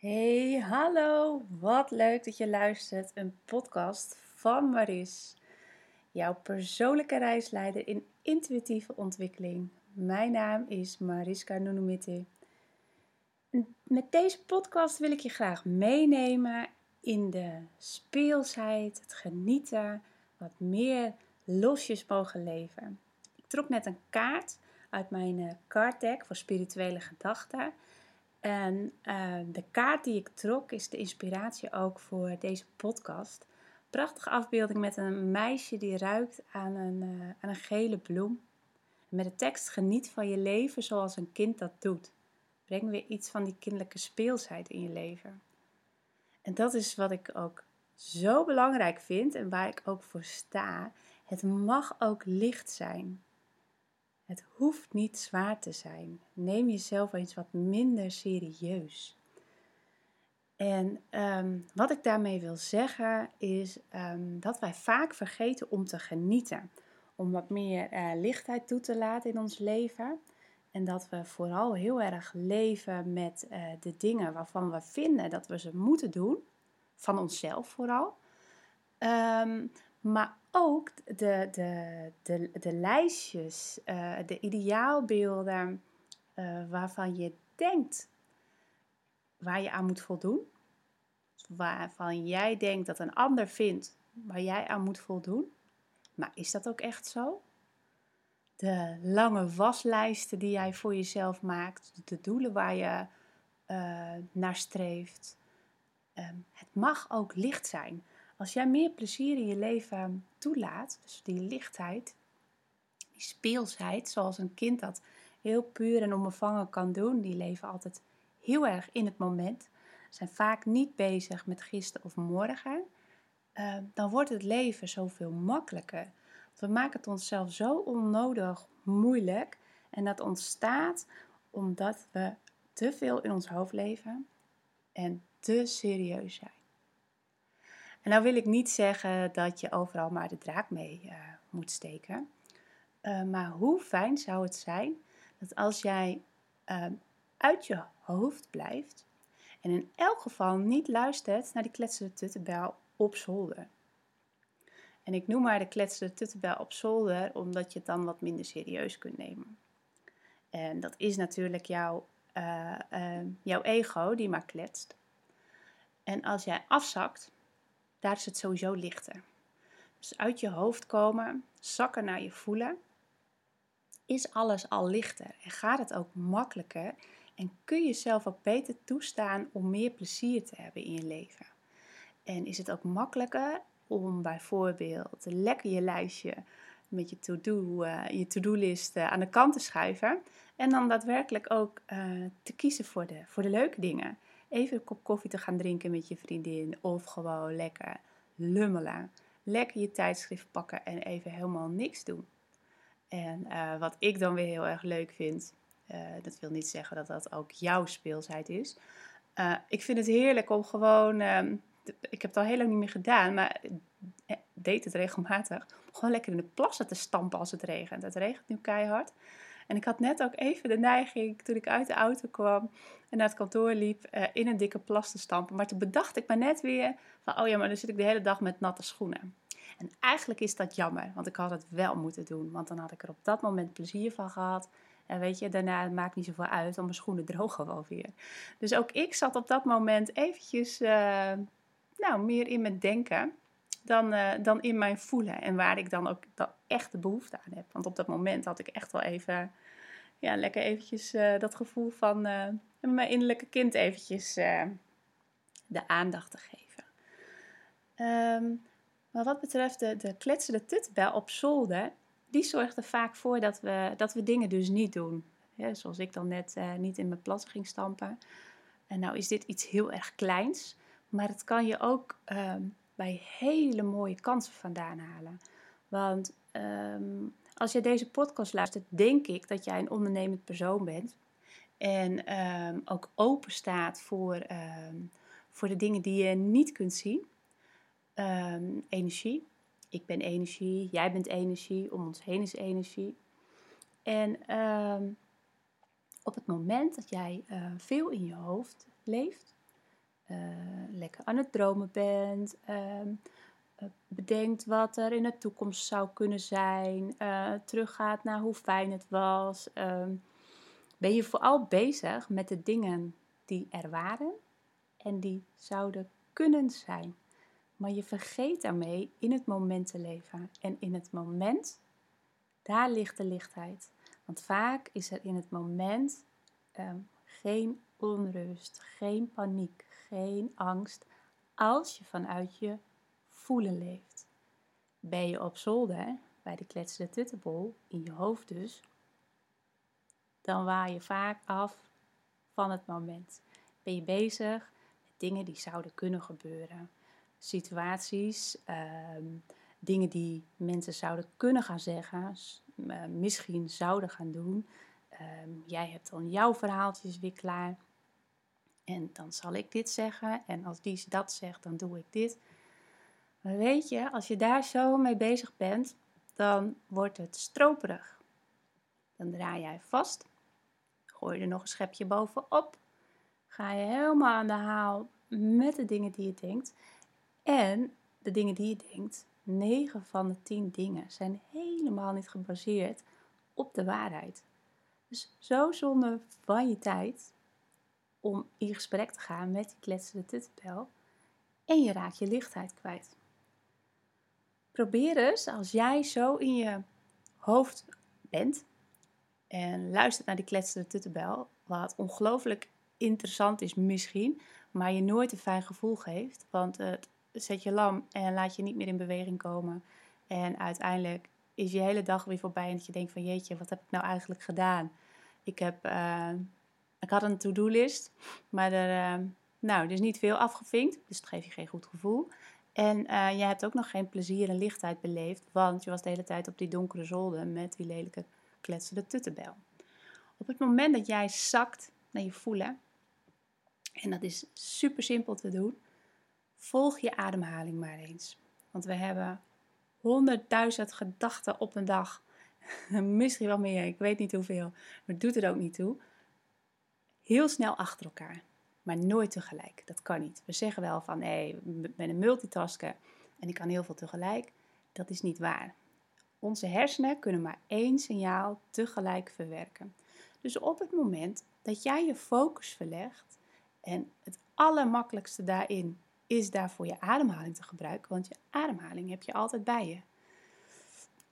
Hey, hallo. Wat leuk dat je luistert. Een podcast van Maris. Jouw persoonlijke reisleider in intuïtieve ontwikkeling. Mijn naam is Mariska Nunumite. Met deze podcast wil ik je graag meenemen in de speelsheid, het genieten, wat meer losjes mogen leven. Ik trok net een kaart uit mijn eh, card deck voor spirituele gedachten. En uh, de kaart die ik trok is de inspiratie ook voor deze podcast. Prachtige afbeelding met een meisje die ruikt aan een, uh, aan een gele bloem. Met de tekst: Geniet van je leven zoals een kind dat doet. Breng weer iets van die kinderlijke speelsheid in je leven. En dat is wat ik ook zo belangrijk vind en waar ik ook voor sta. Het mag ook licht zijn. Het hoeft niet zwaar te zijn. Neem jezelf eens wat minder serieus. En um, wat ik daarmee wil zeggen is um, dat wij vaak vergeten om te genieten. Om wat meer uh, lichtheid toe te laten in ons leven. En dat we vooral heel erg leven met uh, de dingen waarvan we vinden dat we ze moeten doen. Van onszelf vooral. Um, maar ook de, de, de, de lijstjes, uh, de ideaalbeelden uh, waarvan je denkt waar je aan moet voldoen. Waarvan jij denkt dat een ander vindt waar jij aan moet voldoen. Maar is dat ook echt zo? De lange waslijsten die jij voor jezelf maakt, de doelen waar je uh, naar streeft. Um, het mag ook licht zijn. Als jij meer plezier in je leven toelaat, dus die lichtheid, die speelsheid, zoals een kind dat heel puur en onbevangen kan doen, die leven altijd heel erg in het moment, zijn vaak niet bezig met gisteren of morgen, uh, dan wordt het leven zoveel makkelijker. We maken het onszelf zo onnodig moeilijk en dat ontstaat omdat we te veel in ons hoofd leven en te serieus zijn. Nou wil ik niet zeggen dat je overal maar de draak mee uh, moet steken. Uh, maar hoe fijn zou het zijn dat als jij uh, uit je hoofd blijft en in elk geval niet luistert naar die kletsende tuttenbel op zolder. En ik noem maar de kletsende tuttenbel op zolder omdat je het dan wat minder serieus kunt nemen. En dat is natuurlijk jouw, jouw ego die maar kletst. En als jij afzakt, daar is het sowieso lichter. Dus uit je hoofd komen, zakken naar je voelen, is alles al lichter en gaat het ook makkelijker en kun je jezelf ook beter toestaan om meer plezier te hebben in je leven. En is het ook makkelijker om bijvoorbeeld lekker je lijstje met je to-do, uh, je to-do-list uh, aan de kant te schuiven en dan daadwerkelijk ook uh, te kiezen voor de, voor de leuke dingen even een kop koffie te gaan drinken met je vriendin. Of gewoon lekker lummelen. Lekker je tijdschrift pakken en even helemaal niks doen. En uh, wat ik dan weer heel erg leuk vind, uh, dat wil niet zeggen dat dat ook jouw speelsheid is. Uh, ik vind het heerlijk om gewoon, um, ik heb het al heel lang niet meer gedaan, maar deed het regelmatig, gewoon lekker in de plassen te stampen als het regent. Het regent nu keihard. En ik had net ook even de neiging, toen ik uit de auto kwam en naar het kantoor liep, uh, in een dikke plas te stampen. Maar toen bedacht ik me net weer van, oh ja, maar dan zit ik de hele dag met natte schoenen. En eigenlijk is dat jammer, want ik had het wel moeten doen. Want dan had ik er op dat moment plezier van gehad. En weet je, daarna het maakt niet zoveel uit, want mijn schoenen drogen wel weer. Dus ook ik zat op dat moment eventjes, uh, nou, meer in mijn denken dan, uh, dan in mijn voelen. En waar ik dan ook echt de behoefte aan heb. Want op dat moment had ik echt wel even, ja, lekker eventjes uh, dat gevoel van uh, mijn innerlijke kind eventjes de aandacht te geven. Um, maar wat betreft de, de kletsende tutbel op zolder, die zorgt er vaak voor dat we, dat we dingen dus niet doen. Ja, zoals ik dan net niet in mijn plassen ging stampen. En nou is dit iets heel erg kleins, maar het kan je ook um, bij hele mooie kansen vandaan halen. Want um, als je deze podcast luistert, denk ik dat jij een ondernemend persoon bent. En um, ook open staat voor, um, voor de dingen die je niet kunt zien. energie. Ik ben energie, jij bent energie, om ons heen is energie. En op het moment dat jij uh, veel in je hoofd leeft, lekker aan het dromen bent. Ehm, bedenkt wat er in de toekomst zou kunnen zijn. teruggaat naar hoe fijn het was. Ehm, ben je vooral bezig met de dingen die er waren en die zouden kunnen zijn. Maar je vergeet daarmee in het moment te leven. En in het moment, daar ligt de lichtheid. Want vaak is er in het moment ehm, geen onrust, geen paniek, geen angst. Als je vanuit je voelen leeft. Ben je op zolder, bij de kletsende tuttenbol, in je hoofd dus, dan waai je vaak af van het moment. Ben je bezig met dingen die zouden kunnen gebeuren. Situaties, ehm, dingen die mensen zouden kunnen gaan zeggen, uh, misschien zouden gaan doen. Ehm, jij hebt dan jouw verhaaltjes weer klaar. En dan zal ik dit zeggen. En als die dat zegt, dan doe ik dit. Weet je, als je daar zo mee bezig bent, dan wordt het stroperig. Dan draai jij vast Gooi er nog een schepje bovenop. Ga je helemaal aan de haal met de dingen die je denkt. En de dingen die je denkt, 9 van de 10 dingen zijn helemaal niet gebaseerd op de waarheid. Dus zo zonde van je tijd om in gesprek te gaan met die kletsende tuttenbel en je raakt je lichtheid kwijt. Probeer eens als jij zo in je hoofd bent en luistert naar die kletsende tuttenbel, wat ongelooflijk interessant is misschien, maar je nooit een fijn gevoel geeft. Want het zet je lam en laat je niet meer in beweging komen. En uiteindelijk is je hele dag weer voorbij en dat je denkt van jeetje, wat heb ik nou eigenlijk gedaan? Ik, heb, uh, ik had een to-do-list, maar er, uh, nou, er is niet veel afgevinkt, dus dat geeft je geen goed gevoel. En uh, je hebt ook nog geen plezier en lichtheid beleefd, want je was de hele tijd op die donkere zolder met die lelijke kletsende tuttenbel. Op het moment dat jij zakt naar je voelen, en dat is super simpel te doen, volg je ademhaling maar eens. Want we hebben honderdduizend gedachten op een dag. Misschien wel meer, ik weet niet hoeveel. Maar het doet er ook niet toe. Heel snel achter elkaar, maar nooit tegelijk. Dat kan niet. We zeggen wel van, hé, ik ben een multitasker en ik kan heel veel tegelijk. Dat is niet waar. Onze hersenen kunnen maar één signaal tegelijk verwerken. Dus op het moment dat jij je focus verlegt, en het allermakkelijkste daarin is daarvoor je ademhaling te gebruiken, want je ademhaling heb je altijd bij je.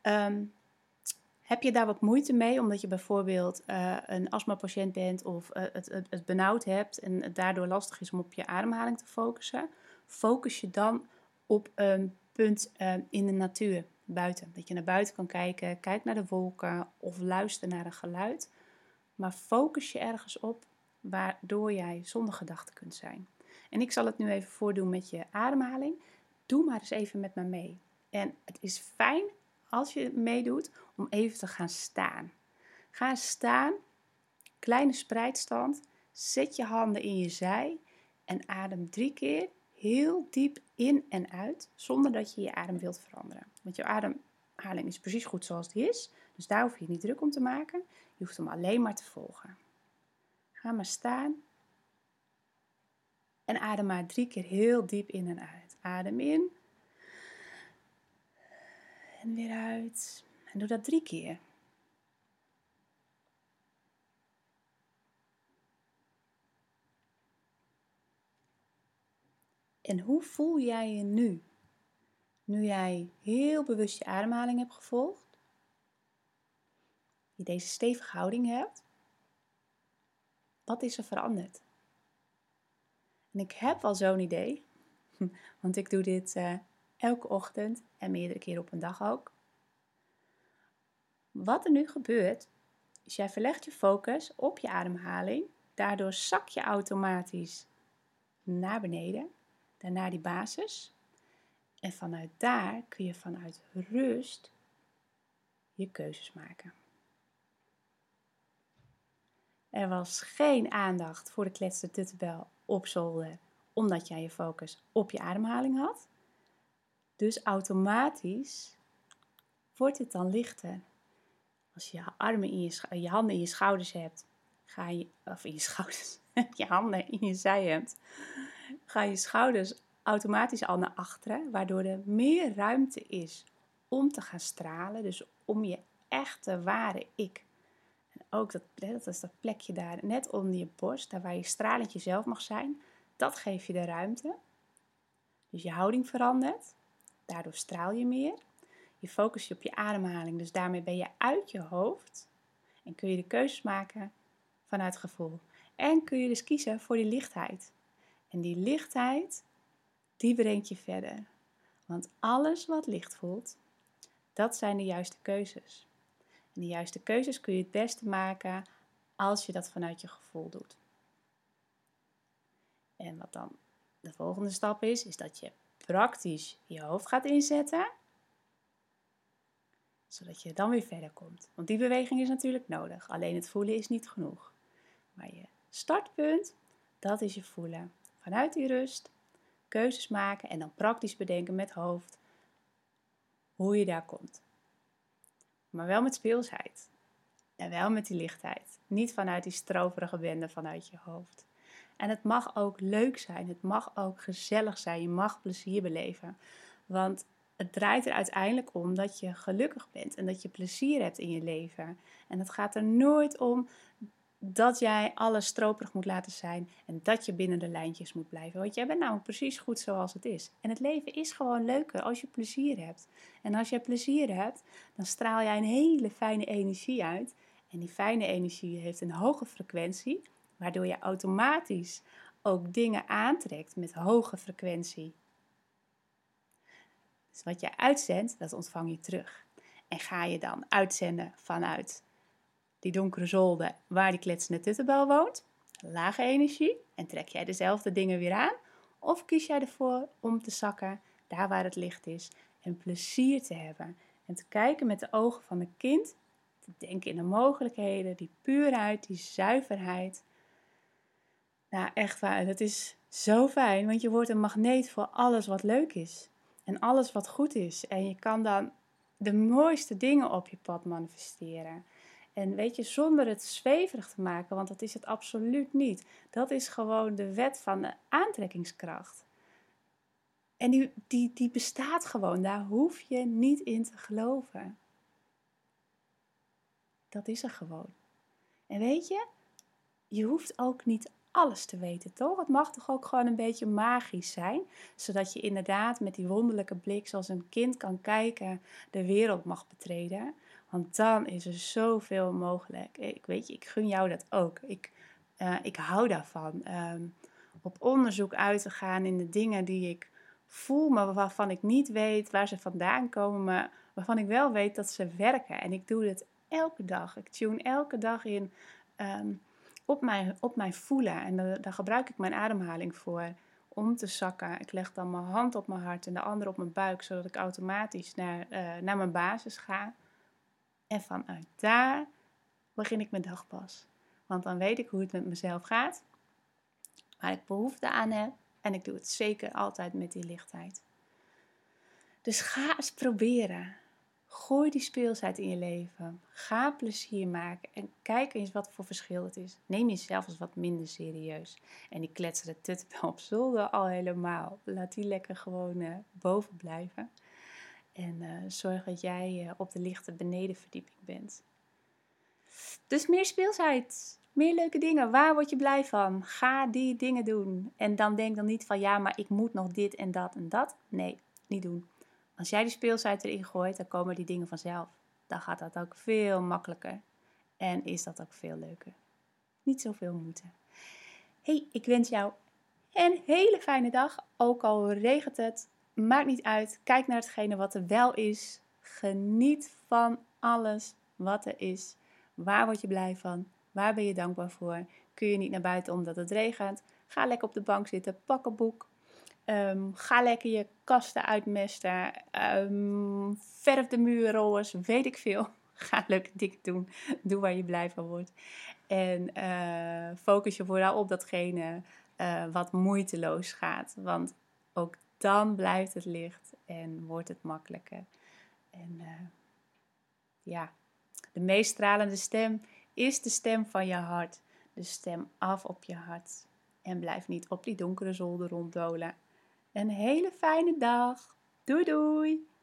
Ehm, heb je daar wat moeite mee, omdat je bijvoorbeeld uh, een astmapatiënt bent of uh, het, het, benauwd hebt en het daardoor lastig is om op je ademhaling te focussen? Focus je dan op een punt uh, in de natuur buiten. Dat je naar buiten kan kijken, kijk naar de wolken of luister naar een geluid. Maar focus je ergens op waardoor jij zonder gedachten kunt zijn. En ik zal het nu even voordoen met je ademhaling. Doe maar eens even met me mee. En het is fijn als je meedoet om even te gaan staan. Ga staan, kleine spreidstand, zet je handen in je zij en adem drie keer heel diep in en uit, zonder dat je je adem wilt veranderen. Want je ademhaling is precies goed zoals die is, dus daar hoef je niet druk om te maken. Je hoeft hem alleen maar te volgen. Ga maar staan en adem maar drie keer heel diep in en uit. Adem in en weer uit. En doe dat drie keer. En hoe voel jij je nu? Nu jij heel bewust je ademhaling hebt gevolgd, je deze stevige houding hebt, wat is er veranderd? En ik heb al zo'n idee, want ik doe dit uh, elke ochtend en meerdere keren op een dag ook. Wat er nu gebeurt, is jij verlegt je focus op je ademhaling. Daardoor zak je automatisch naar beneden daarna die basis. En vanuit daar kun je vanuit rust je keuzes maken. Er was geen aandacht voor de kletste tuttenbel op zolder, omdat jij je focus op je ademhaling had. Dus automatisch wordt het dan lichter. Als je je, armen in je, je handen in je schouders hebt, ga je, of in je schouders, je handen in je zij hebt, gaan je schouders automatisch al naar achteren, waardoor er meer ruimte is om te gaan stralen. Dus om je echte, ware ik. En ook dat, dat is dat plekje daar, net onder je borst, daar waar je stralend jezelf mag zijn. Dat geef je de ruimte. Dus je houding verandert. Daardoor straal je meer. Je focus je op je ademhaling, dus daarmee ben je uit je hoofd. En kun je de keuzes maken vanuit gevoel. En kun je dus kiezen voor die lichtheid. En die lichtheid, die brengt je verder. Want alles wat licht voelt, dat zijn de juiste keuzes. En de juiste keuzes kun je het beste maken als je dat vanuit je gevoel doet. En wat dan de volgende stap is, is dat je praktisch je hoofd gaat inzetten, zodat je dan weer verder komt. Want die beweging is natuurlijk nodig, alleen het voelen is niet genoeg. Maar je startpunt, dat is je voelen. Vanuit die rust, keuzes maken en dan praktisch bedenken met hoofd hoe je daar komt. Maar wel met speelsheid. En wel met die lichtheid. Niet vanuit die stroperige bende vanuit je hoofd. En het mag ook leuk zijn. Het mag ook gezellig zijn. Je mag plezier beleven. Want het draait er uiteindelijk om dat je gelukkig bent en dat je plezier hebt in je leven. En het gaat er nooit om dat jij alles stroperig moet laten zijn en dat je binnen de lijntjes moet blijven. Want jij bent namelijk precies goed zoals het is. En het leven is gewoon leuker als je plezier hebt. En als je plezier hebt, dan straal jij een hele fijne energie uit. En die fijne energie heeft een hoge frequentie, waardoor je automatisch ook dingen aantrekt met hoge frequentie. Dus wat je uitzendt, dat ontvang je terug. En ga je dan uitzenden vanuit die donkere zolder waar die kletsende tuttenbel woont, lage energie, en trek jij dezelfde dingen weer aan? Of kies jij ervoor om te zakken daar waar het licht is en plezier te hebben en te kijken met de ogen van een kind, te denken in de mogelijkheden, die puurheid, die zuiverheid. Nou, echt waar, dat is zo fijn, want je wordt een magneet voor alles wat leuk is en alles wat goed is. En je kan dan de mooiste dingen op je pad manifesteren. En weet je, zonder het zweverig te maken, want dat is het absoluut niet. Dat is gewoon de wet van de aantrekkingskracht. En die, die, die bestaat gewoon, daar hoef je niet in te geloven. Dat is er gewoon. En weet je, je hoeft ook niet alles te weten, toch? Het mag toch ook gewoon een beetje magisch zijn, zodat je inderdaad met die wonderlijke blik, zoals een kind kan kijken, de wereld mag betreden. Want dan is er zoveel mogelijk. Ik weet je, ik gun jou dat ook. Ik, uh, ik hou daarvan. Um, op onderzoek uit te gaan in de dingen die ik voel, maar waarvan ik niet weet waar ze vandaan komen, maar waarvan ik wel weet dat ze werken. En ik doe dit elke dag. Ik tune elke dag in um, op, mijn, op mijn voelen. En da daar gebruik ik mijn ademhaling voor om te zakken. Ik leg dan mijn hand op mijn hart en de andere op mijn buik, zodat ik automatisch naar, uh, naar mijn basis ga. En vanuit daar begin ik mijn dag pas. Want dan weet ik hoe het met mezelf gaat, waar ik behoefte aan heb. En ik doe het zeker altijd met die lichtheid. Dus ga eens proberen. Gooi die speelsheid in je leven. Ga plezier maken en kijk eens wat voor verschil het is. Neem jezelf eens wat minder serieus. En die kletsende tut op zolder al helemaal. Laat die lekker gewoon uh, boven blijven. En uh, zorg dat jij uh, op de lichte benedenverdieping bent. Dus meer speelsheid, meer leuke dingen. Waar word je blij van? Ga die dingen doen. En dan denk dan niet van ja, maar ik moet nog dit en dat en dat. Nee, niet doen. Als jij die speelsheid erin gooit, dan komen die dingen vanzelf. Dan gaat dat ook veel makkelijker. En is dat ook veel leuker. Niet zoveel moeite. hey, ik wens jou een hele fijne dag. Ook al regent het, Maakt niet uit. Kijk naar hetgene wat er wel is. Geniet van alles wat er is. Waar word je blij van? Waar ben je dankbaar voor? Kun je niet naar buiten omdat het regent? Ga lekker op de bank zitten. Pak een boek. Ehm, ga lekker je kasten uitmesten. Um, verf de muurrollers. Weet ik veel. Ga leuke dingen doen. Doe waar je blij van wordt. En uh, focus je vooral op datgene uh, wat moeiteloos gaat. Want ook dan blijft het licht en wordt het makkelijker. En uh, ja, de meest stralende stem is de stem van je hart. De stem af op je hart. En blijf niet op die donkere zolder ronddolen. Een hele fijne dag. Doei doei!